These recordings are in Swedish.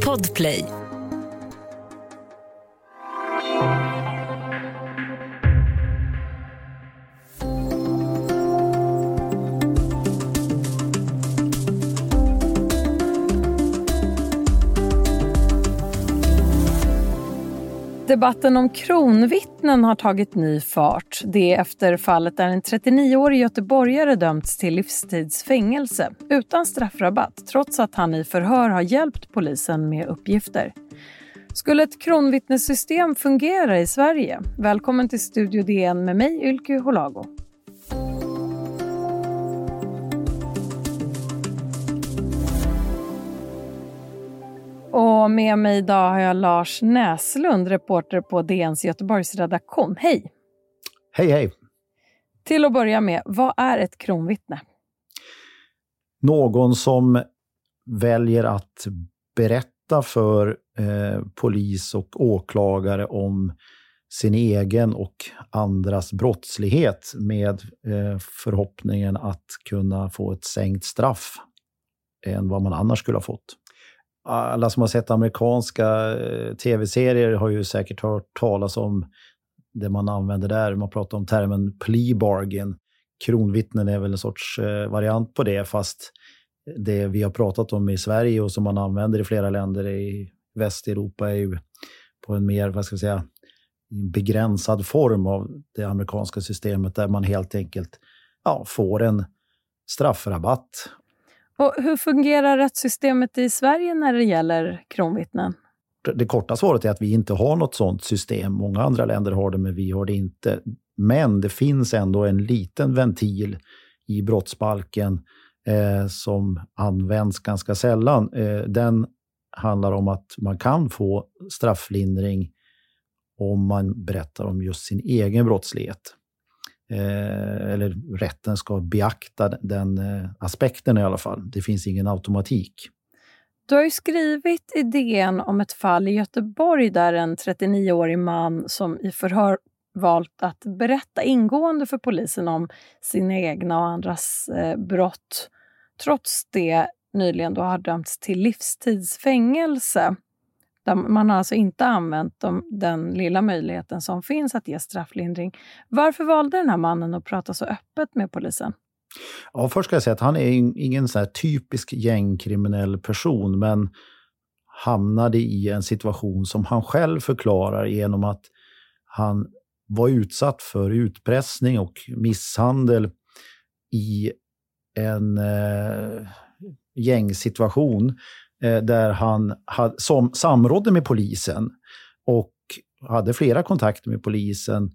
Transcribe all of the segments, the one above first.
Podplay. Debatten om kronvittnen har tagit ny fart. Det efter fallet där en 39-årig göteborgare dömts till livstidsfängelse utan straffrabatt trots att han i förhör har hjälpt polisen med uppgifter. Skulle ett kronvittnessystem fungera i Sverige? Välkommen till Studio DN med mig, Ylke Holago. Och med mig idag har jag Lars Näslund, reporter på DNs Göteborgsredaktion. Hej! Hej, hej! Till att börja med, vad är ett kronvittne? Någon som väljer att berätta för eh, polis och åklagare om sin egen och andras brottslighet med eh, förhoppningen att kunna få ett sänkt straff än vad man annars skulle ha fått alla som har sett amerikanska eh, tv-serier har ju säkert hört talas om det man använder där. Man pratar om termen plea bargain. Kronvittnen är väl en sorts eh, variant på det, fast det vi har pratat om i Sverige och som man använder i flera länder i Västeuropa är ju på en mer, vad ska jag säga, begränsad form av det amerikanska systemet där man helt enkelt ja, får en straffrabatt och hur fungerar rättssystemet i Sverige när det gäller kronvittnen? Det korta svaret är att vi inte har något sådant system. Många andra länder har det, men vi har det inte. Men det finns ändå en liten ventil i brottsbalken eh, som används ganska sällan. Eh, den handlar om att man kan få strafflindring om man berättar om just sin egen brottslighet eh, eller rätten ska beakta den eh, aspekten i alla fall. Det finns ingen automatik. Du har ju skrivit i DN om ett fall i Göteborg där en 39-årig man som i förhör valt att berätta ingående för polisen om sina egna och andras eh, brott trots det nyligen då har dömts till livstidsfängelse. Man har alltså inte använt de, den lilla möjligheten som finns att ge strafflindring. Varför valde den här mannen att prata så öppet med polisen? Ja, först ska jag säga att han är ingen så typisk gängkriminell person, men hamnade i en situation som han själv förklarar genom att han var utsatt för utpressning och misshandel i en eh, gängsituation Eh, där han had, som, samrådde med polisen och hade flera kontakter med polisen,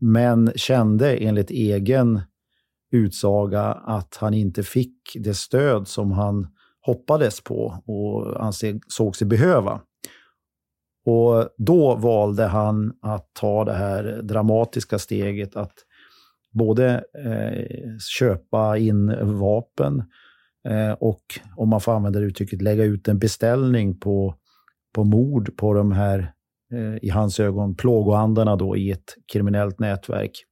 men kände enligt egen utsaga att han inte fick det stöd som han hoppades på och ansåg sig behöva. Och då valde han att ta det här dramatiska steget att både eh, köpa in vapen Eh, Eh, och om man får använda det uttrycket, lägga ut en beställning på, på mord på de här, eh, i hans ögon, plågoandarna då i ett kriminellt nätverk.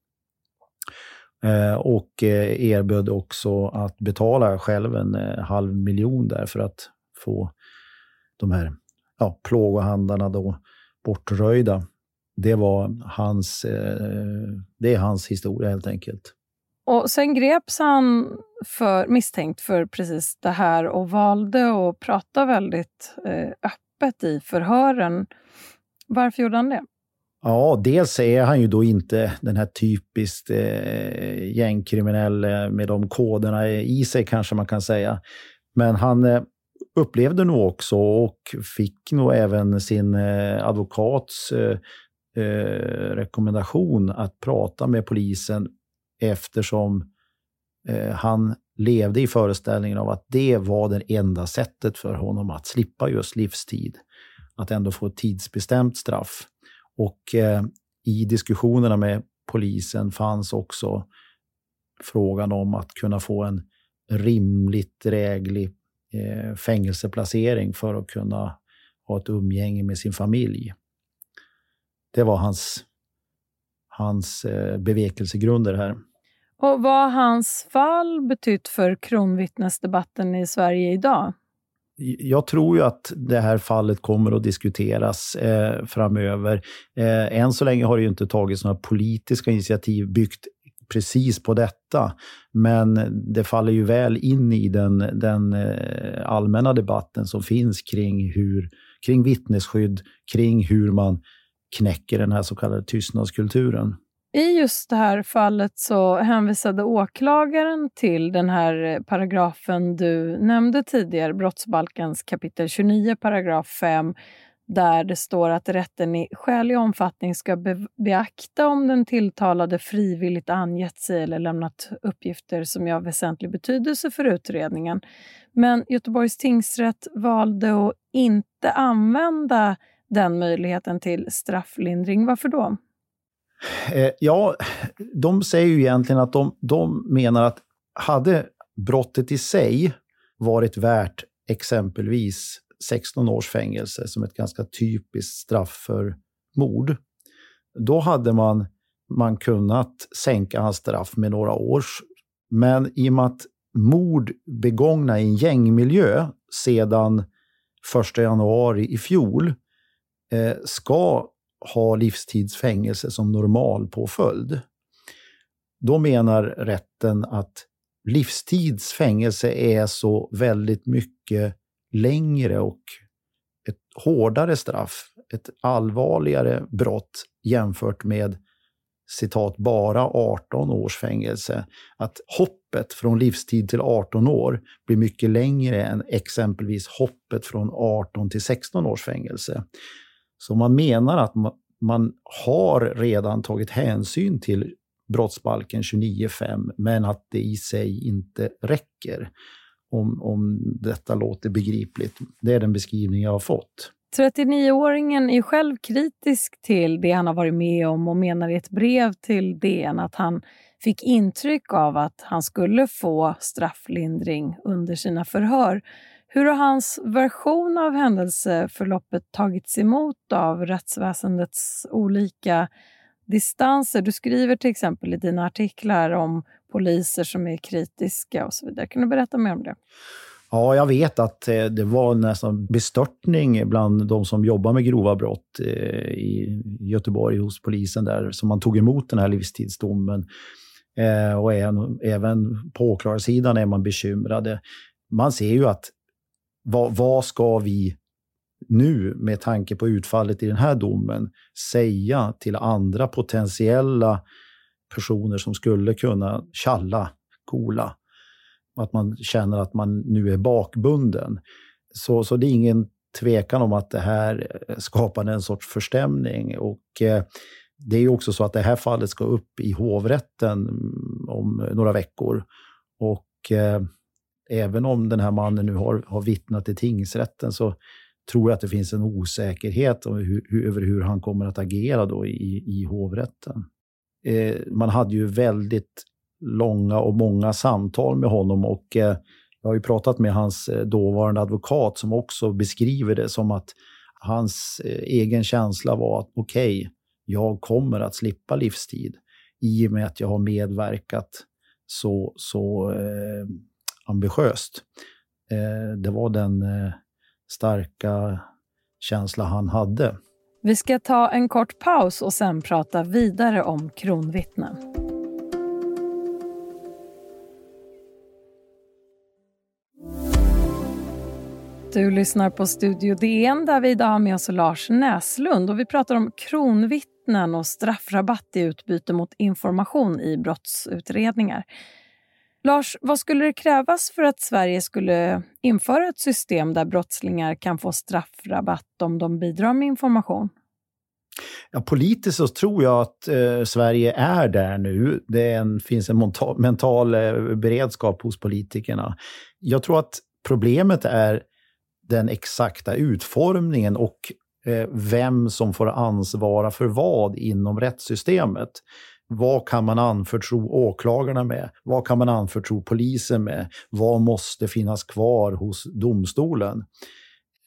Eh, och erbjöd också att betala själv en halv miljon där för att få de här ja, plågohandarna då bortröjda. Det var hans, det är hans historia helt enkelt. Och Sen greps han för, misstänkt för precis det här och valde att prata väldigt eh, öppet i förhören. Varför gjorde han det? Ja, dels är han ju då inte den här typiskt eh, gängkriminelle med de koderna i sig, kanske man kan säga. Men han eh, upplevde nog också och fick nog även sin eh, advokats eh, eh, rekommendation att prata med polisen eftersom eh, han levde i föreställningen av att det var det enda sättet för honom att slippa just livstid. Att ändå få ett tidsbestämt straff. Och eh, i diskussionerna med polisen fanns också frågan om att kunna få en rimligt dräglig eh, fängelseplacering för att kunna ha ett umgänge med sin familj. Det var hans, hans eh, bevekelsegrunder här. Och vad har hans fall betytt för kronvittnesdebatten i Sverige idag? jag tror ju att det här fallet kommer att diskuteras eh, framöver. Eh, än så länge har det ju inte tagits några politiska initiativ byggt precis på detta. Men det faller ju väl in i den, den eh, allmänna debatten som finns kring, hur, kring vittnesskydd, kring hur man knäcker den här så kallade tystnadskulturen. I just det här fallet så hänvisade åklagaren till den här paragrafen du nämnde tidigare, brottsbalkens kapitel 29, paragraf 5, där det står att rätten i skälig omfattning ska be beakta om den tilltalade frivilligt angett sig eller lämnat uppgifter som är av väsentlig betydelse för utredningen. Men Göteborgs tingsrätt valde att inte använda den möjligheten till strafflindring. Varför då? Eh, ja, de säger ju egentligen att de, de menar att hade brottet i sig varit värt exempelvis 16 års fängelse som ett ganska typiskt straff för mord, då hade man, man kunnat sänka hans straff med några års. Men i och med att mord begångna i en gängmiljö sedan 1 januari i fjol Eh, ska ha livstidsfängelse som normalpåföljd. Då menar rätten att livstidsfängelse är så väldigt mycket längre och ett hårdare straff, ett allvarligare brott jämfört med citat bara 18 års fängelse. Att hoppet från livstid till 18 år blir mycket längre än exempelvis hoppet från 18 till 16 års fängelse. Så man menar att man har redan tagit hänsyn till brottsbalken 29.5 men att det i sig inte räcker. Om, om detta låter begripligt. Det är den beskrivning jag har fått. 39-åringen är själv kritisk till det han har varit med om och menar i ett brev till DN att han fick intryck av att han skulle få strafflindring under sina förhör. Hur har hans version av händelseförloppet tagits emot av rättsväsendets olika distanser? Du skriver till exempel i dina artiklar om poliser som är kritiska och så vidare. Kan du berätta mer om det? Ja, jag vet att eh, det var nästan bestörtning bland de som jobbar med grova brott eh, i Göteborg hos polisen där, som man tog emot den här livstidsdomen. Eh, och även på åklagarsidan är man bekymrade. Man ser ju att vad, vad ska vi nu, med tanke på utfallet i den här domen, säga till andra potentiella personer som skulle kunna tjalla, kola? Att man känner att man nu är bakbunden. Så, så det är ingen tvekan om att det här skapade en sorts förstämning. Och eh, det är också så att det här fallet ska upp i hovrätten om några veckor. Och eh, även om den här mannen nu har, har vittnat i tingsrätten så tror jag att det finns en osäkerhet om hur, hur, över hur han kommer att agera då i, i hovrätten. Eh, man hade ju väldigt långa och många samtal med honom och eh, jag har ju pratat med hans eh, dåvarande advokat som också beskriver det som att hans eh, egen känsla var att okej, okay, jag kommer att slippa livstid i och med att jag har medverkat så, så eh, ambitiöst. Eh, det var den eh, starka känsla han hade. Vi ska ta en kort paus och sen prata vidare om kronvittnen. Du lyssnar på Studio DN där vi idag har med oss Lars Näslund och vi pratar om kronvittnen och straffrabatt i utbyte mot information i brottsutredningar. Lars, vad skulle det krävas för att Sverige skulle införa ett system där brottslingar kan få straffrabatt om de bidrar med information? Ja, politiskt så tror jag att eh, Sverige är där nu. Det en, finns en mental, mental eh, beredskap hos politikerna. Jag tror att problemet är den exakta utformningen och eh, vem som får ansvara för vad inom rättssystemet. Vad kan man anförtro åklagarna med? Vad kan man anförtro polisen med? Vad måste finnas kvar hos domstolen?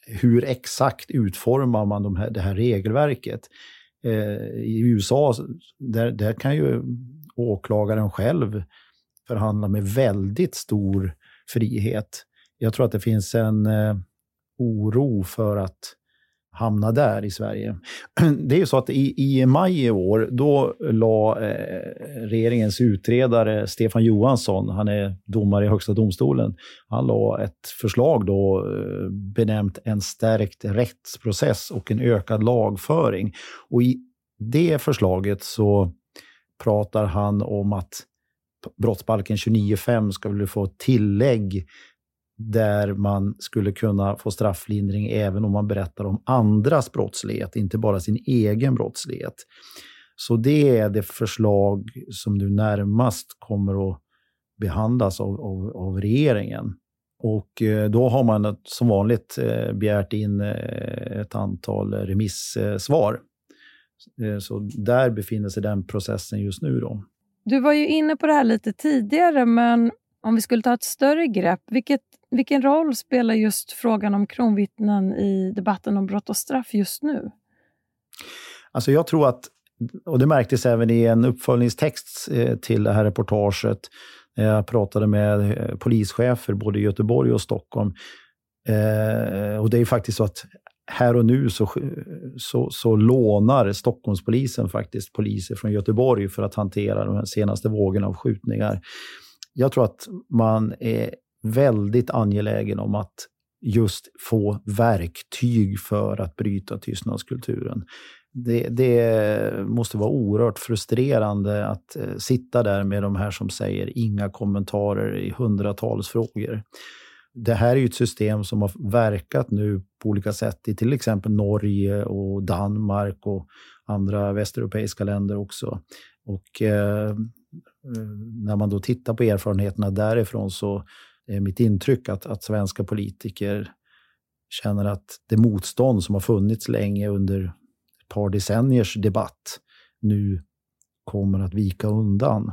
Hur exakt utformar man de här, det här regelverket? Eh, I USA där, där kan ju åklagaren själv förhandla med väldigt stor frihet. Jag tror att det finns en, eh, oro för att hamna där i Sverige. Det är ju så att i, i maj i år, då la eh, regeringens utredare Stefan Johansson, han är domare i Högsta domstolen, han la ett förslag då eh, benämnt en stärkt rättsprocess och en ökad lagföring. Och i det förslaget så pratar han om att brottsbalken 29.5 ska väl få tillägg där man skulle kunna få strafflindring även om man berättar om andras brottslighet, inte bara sin egen brottslighet. Så det är det förslag som nu närmast kommer att behandlas av, av, av regeringen. Och eh, då har man som vanligt eh, begärt in eh, ett antal remissvar. Så där befinner sig den processen just nu. Då. Du var ju inne på det här lite tidigare, men om vi skulle ta ett större grepp, vilket, vilken roll spelar just frågan om kronvittnen i debatten om brott och straff just nu? Alltså jag tror att, och det märktes även i en uppföljningstext eh, till det här reportaget, när jag pratade med eh, polischefer både i Göteborg och Stockholm. Och det är faktiskt så att här och nu så, så, så, lånar Stockholmspolisen faktiskt poliser från Göteborg för att hantera de senaste vågorna av skjutningar jag tror att man är väldigt angelägen om att just få verktyg för att bryta tystnadskulturen. Det, det, måste vara oerhört frustrerande att eh, sitta där med de här som säger inga kommentarer i hundratals frågor. Det här är ju ett system som har verkat nu på olika sätt i till exempel Norge och Danmark och andra västeuropeiska länder också. Och Eh, eh när man då tittar på erfarenheterna därifrån så är mitt intryck att, att svenska politiker känner att det motstånd som har funnits länge under ett par decenniers debatt nu kommer att vika undan.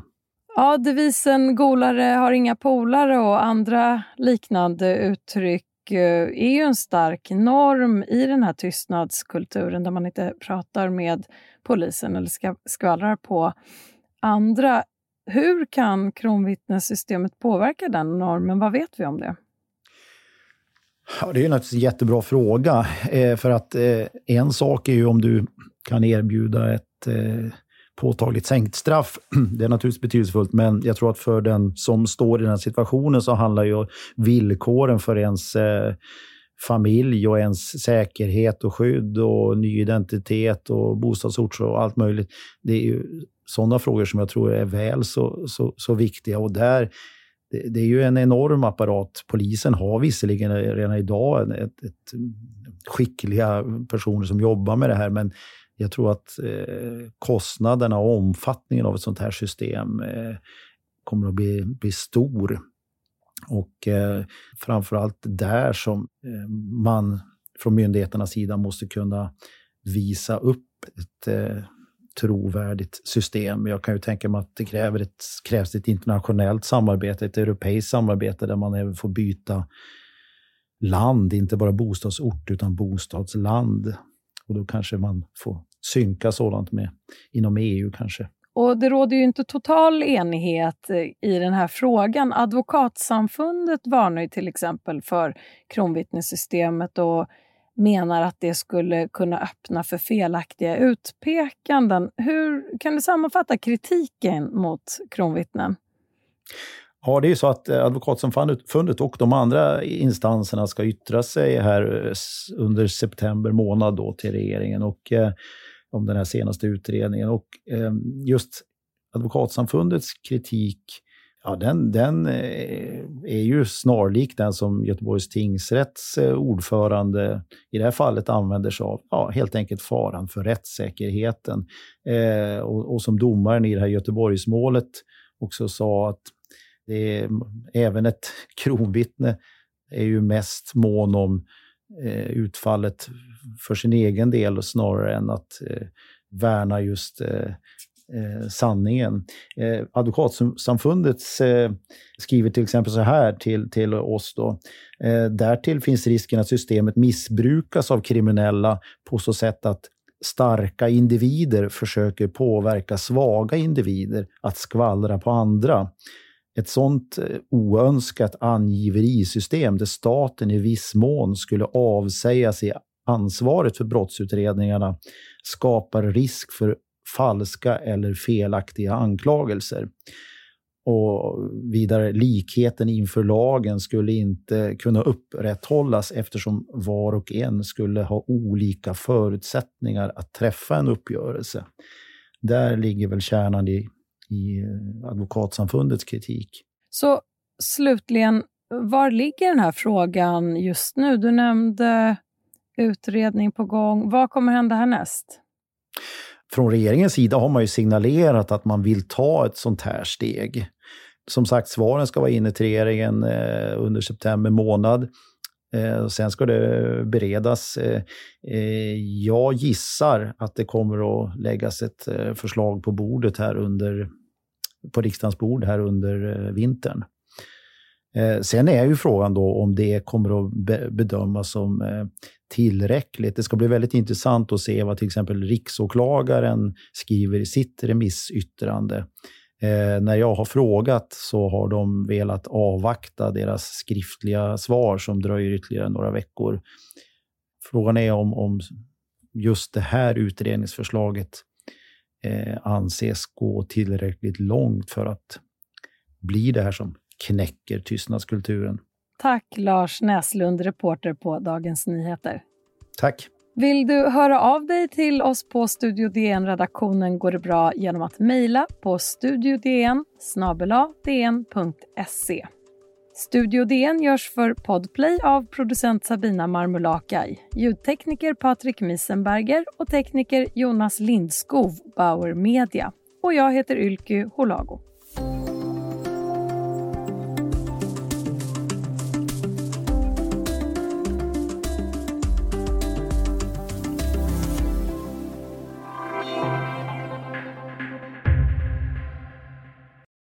Ja, devisen golare har inga polare och andra liknande uttryck eh, är ju en stark norm i den här tystnadskulturen där man inte pratar med polisen eller skvallrar på andra. Hur kan kronvittnessystemet påverka den normen? Vad vet vi om det? Ja, det är naturligtvis en jättebra fråga. Eh, för att eh, en sak är ju om du kan erbjuda ett eh, påtagligt sänkt straff. Det är naturligtvis betydelsefullt, men jag tror att för den som står i den här situationen så handlar ju villkoren för ens eh, familj och ens säkerhet och skydd och ny identitet och bostadsort och allt möjligt. Det är ju sådana frågor som jag tror är väl så, så, så viktiga. Och där, det, det, är ju en enorm apparat. Polisen har visserligen redan idag ett, ett, skickliga personer som jobbar med det här, men jag tror att eh, kostnaderna och omfattningen av ett sånt här system eh, kommer att bli, bli stor. Och eh, framförallt där som eh, man från myndigheternas sida måste kunna visa upp ett eh, trovärdigt system. Jag kan ju tänka mig att det kräver ett, krävs ett internationellt samarbete, ett europeiskt samarbete där man även får byta land, inte bara bostadsort utan bostadsland. Och då kanske man får synka sådant med inom EU kanske. Och Det råder ju inte total enighet eh, i den här frågan. Advokatsamfundet varnar ju till exempel för kronvittnessystemet och menar att det skulle kunna öppna för felaktiga utpekanden. Hur kan du sammanfatta kritiken mot kronvittnen? Ja, det är ju så att eh, Advokatsamfundet och de andra instanserna ska yttra sig här eh, under september månad då till regeringen och eh, om den här senaste utredningen. Och eh, just Advokatsamfundets kritik Ja, den, den eh, är ju snarlik den som Göteborgs tingsrätts eh, ordförande i det här fallet använder sig av. Ja, helt enkelt faran för rättssäkerheten. Eh, och, och, som domaren i det här Göteborgsmålet också sa att det är, även ett kronvittne är ju mest mån om eh, utfallet för sin egen del snarare än att eh, värna just eh, eh, sanningen. Eh, Advokatsamfundet eh, skriver till exempel så här till, till oss. Då. Eh, därtill finns risken att systemet missbrukas av kriminella på så sätt att starka individer försöker påverka svaga individer att skvallra på andra ett sådant eh, oönskat angiverisystem där staten i viss mån skulle avsäga sig ansvaret för brottsutredningarna skapar risk för falska eller felaktiga anklagelser. Och vidare, likheten inför lagen skulle inte kunna upprätthållas eftersom var och en skulle ha olika förutsättningar att träffa en uppgörelse. Där ligger väl kärnan i, i Advokatsamfundets kritik. Så slutligen, var ligger den här frågan just nu? Du nämnde utredning på gång. Vad kommer hända härnäst? Från regeringens sida har man ju signalerat att man vill ta ett sånt här steg. Som sagt, svaren ska vara inne till regeringen eh, under september månad. Eh, sen ska det beredas. Eh, eh, jag gissar att det kommer att läggas ett eh, förslag på bordet här under, på riksdagens bord här under eh, vintern. Eh, sen är ju frågan då om det kommer att bedömas som eh, tillräckligt. Det ska bli väldigt intressant att se vad till exempel riksåklagaren skriver i sitt remissyttrande. Eh, när jag har frågat så har de velat avvakta deras skriftliga svar som dröjer ytterligare några veckor. Frågan är om, om just det här utredningsförslaget eh, anses gå tillräckligt långt för att bli det här som knäcker tystnadskulturen. Tack Lars Näslund, reporter på Dagens Nyheter. Tack. Vill du höra av dig till oss på Studio DN-redaktionen går det bra genom att mejla på studiodn dn.se. Studio DN görs för Podplay av producent Sabina Marmulakai, ljudtekniker Patrik Misenberger och tekniker Jonas Lindskov, Bauer Media. Och jag heter Ylky Holago.